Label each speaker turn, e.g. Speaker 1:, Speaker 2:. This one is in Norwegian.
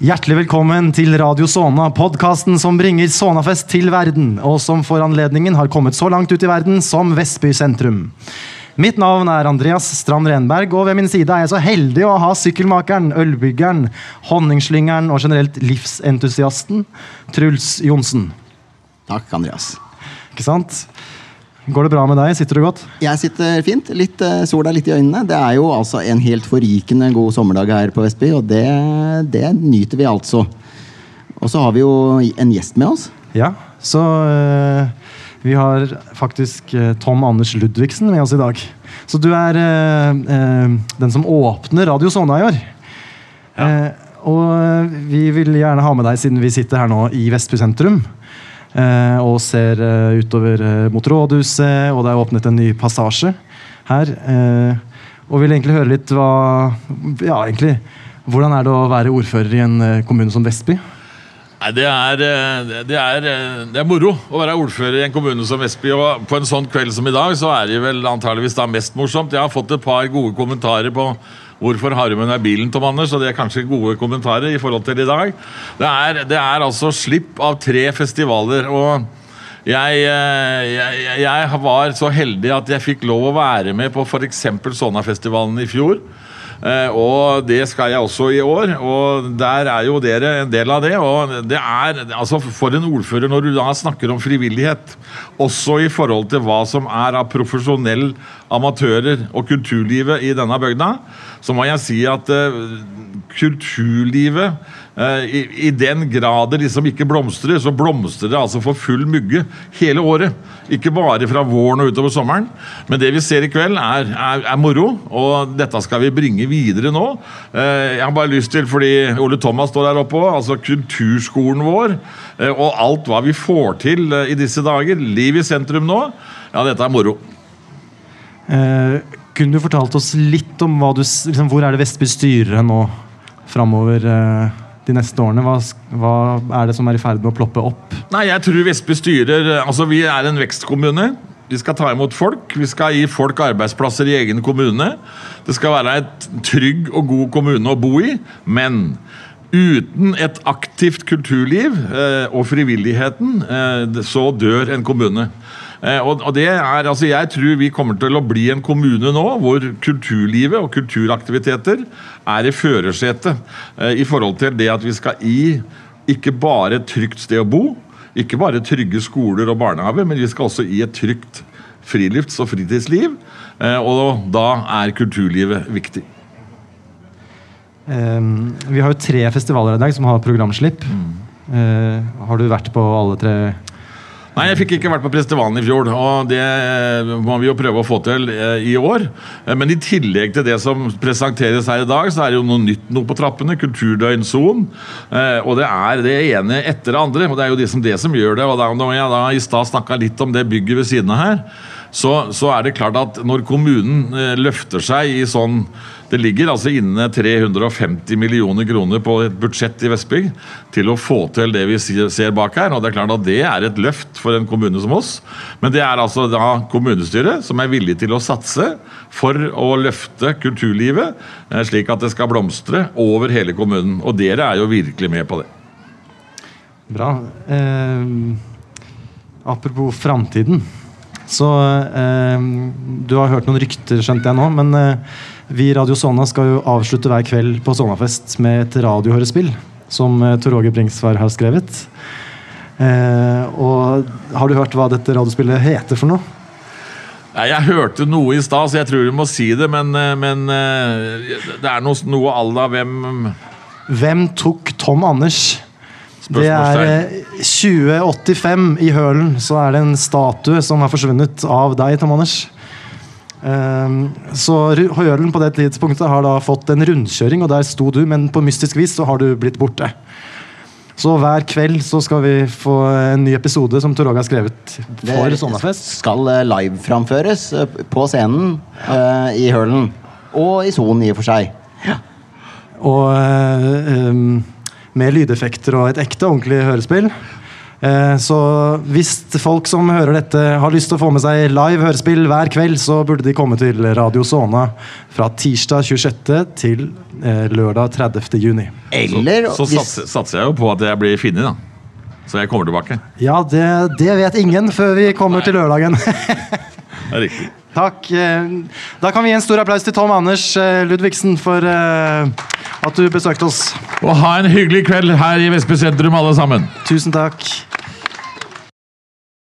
Speaker 1: Hjertelig velkommen til Radio Sona, podkasten som bringer Sonafest til verden, og som for anledningen har kommet så langt ut i verden som Vestby sentrum. Mitt navn er Andreas Strand Renberg, og ved min side er jeg så heldig å ha sykkelmakeren, ølbyggeren, honningslyngeren og generelt livsentusiasten Truls Johnsen.
Speaker 2: Takk, Andreas.
Speaker 1: Ikke sant? Går det bra med deg? Sitter du godt?
Speaker 2: Jeg sitter fint. Litt uh, Sol er litt i øynene. Det er jo altså en helt forrykende god sommerdag her på Vestby, og det, det nyter vi altså. Og så har vi jo en gjest med oss.
Speaker 1: Ja, så uh, vi har faktisk uh, Tom Anders Ludvigsen med oss i dag. Så du er den som åpner Radio Sona i år. Ja. og vi vil gjerne ha med deg, siden vi sitter her nå i Vestby sentrum. Eh, og ser eh, utover eh, mot rådhuset, og det er åpnet en ny passasje her. og vil egentlig høre litt hva Ja, egentlig. Hvordan er det å være ordfører i en kommune som Vestby?
Speaker 3: Nei, det er, det, er, det er, moro å være ordfører i en kommune som Vestby. Og på en sånn kveld som i dag, så er det vel antageligvis da mest morsomt. Jeg har fått et par gode kommentarer på Hvorfor Harmen er bilen, Tom Anders? Og det er kanskje gode kommentarer i forhold til i dag. Det er, det er altså slipp av tre festivaler. og jeg, eh, jeg, jeg, var så heldig at jeg fikk lov å være med på f.eks. Sona-festivalen i fjor. Eh, og det skal jeg også i år, og der er jo dere en del av det. Og det er altså for en ordfører, når du da snakker om frivillighet, også i forhold til hva som er av profesjonelle amatører og kulturlivet i denne bygda, så må jeg si at uh, kulturlivet uh, i, i, den grad det liksom ikke blomstrer, så blomstrer det altså for full mugge hele året. Ikke bare fra våren og utover sommeren. Men det vi ser i kveld, er, er, er moro, og dette skal vi bringe videre nå. Uh, jeg har bare lyst til, fordi Ole Thomas står her oppe òg, altså kulturskolen vår, og alt hva vi får til i disse dager. Liv i sentrum nå. Ja, dette er moro.
Speaker 1: Eh, kunne du fortalt oss litt om du, liksom, hvor er det Vestby styrer nå framover eh, de neste årene? Hva, hva, er det som er i ferd med å ploppe opp?
Speaker 3: Nei, jeg tror Vestby styrer Altså, vi er en vekstkommune. Vi skal ta imot folk. Vi skal gi folk arbeidsplasser i egen kommune. Det skal være et trygg og god kommune å bo i. Men uten et aktivt kulturliv eh, og frivilligheten, eh, så dør en kommune. Eh, og, det er, altså Jeg tror vi kommer til å bli en kommune nå hvor kulturlivet og kulturaktiviteter er i førersetet eh, i forhold til det at vi skal i ikke bare et trygt sted å bo, ikke bare trygge skoler og barnehaver, men vi skal også i et trygt frilufts- og fritidsliv. Eh, og da er kulturlivet viktig.
Speaker 1: Um, vi har jo tre festivaler i dag som har programslipp. Mm. Uh, har du vært på alle tre?
Speaker 3: Nei, jeg fikk ikke vært på Prestevalen i fjor, og det må vi jo prøve å få til eh, i år. Eh, men i tillegg til det som presenteres her i dag, så er det jo noe nytt noe på trappene. Kulturdøgnson. Eh, og det er det ene etter det andre. Og det er jo det som, det som gjør det. Og da jeg da i stad snakka litt om det bygget ved siden av her, så, så er det klart at når kommunen løfter seg i sånn det ligger altså inne 350 millioner kroner på et budsjett i Vestby til å få til det vi ser bak her. og Det er klart at det er et løft for en kommune som oss. Men det er altså da kommunestyret som er villig til å satse for å løfte kulturlivet, eh, slik at det skal blomstre over hele kommunen. Og dere er jo virkelig med på det.
Speaker 1: Bra. Eh, apropos framtiden. Så eh, Du har hørt noen rykter, skjønte jeg nå. men eh, vi i Radio Sona skal jo avslutte hver kveld på Sonafest med et radiohørespill som eh, Tor Åge Bringsvær har skrevet. Eh, og Har du hørt hva dette radiospillet heter for noe?
Speaker 3: Nei, Jeg hørte noe i stad, så jeg tror du må si det. Men, eh, men eh, det er noe, noe à la hvem
Speaker 1: Hvem tok Tom Anders? Det er 2085 i Hølen, så er det en statue som har forsvunnet av deg, Tom Anders. Um, så Hølen på det tidspunktet har da fått en rundkjøring, og der sto du, men på mystisk vis så har du blitt borte. Så hver kveld så skal vi få en ny episode som Tor Åge har skrevet for Sonnafest.
Speaker 2: Det skal eh, liveframføres eh, på scenen uh, i Hølen. Og i Son, i og for seg. Ja.
Speaker 1: Og uh, um, med lydeffekter og et ekte, ordentlig hørespill. Eh, Så hvis folk som hører dette, har lyst til å få med seg live hørespill hver kveld, så burde de komme til Radio Sona fra tirsdag 26. til eh, lørdag 30. juni.
Speaker 2: Eller
Speaker 3: Så
Speaker 2: så
Speaker 3: satser, satser jeg jo på at jeg blir funnet, da. Så jeg kommer tilbake.
Speaker 1: Ja, det, det vet ingen før vi kommer til lørdagen.
Speaker 3: Det er riktig.
Speaker 1: Takk. eh, Da kan vi gi en stor applaus til Tom Anders Ludvigsen for at du besøkte oss.
Speaker 3: Og ha en hyggelig kveld her i Vestby sentrum, alle sammen.
Speaker 1: Tusen takk.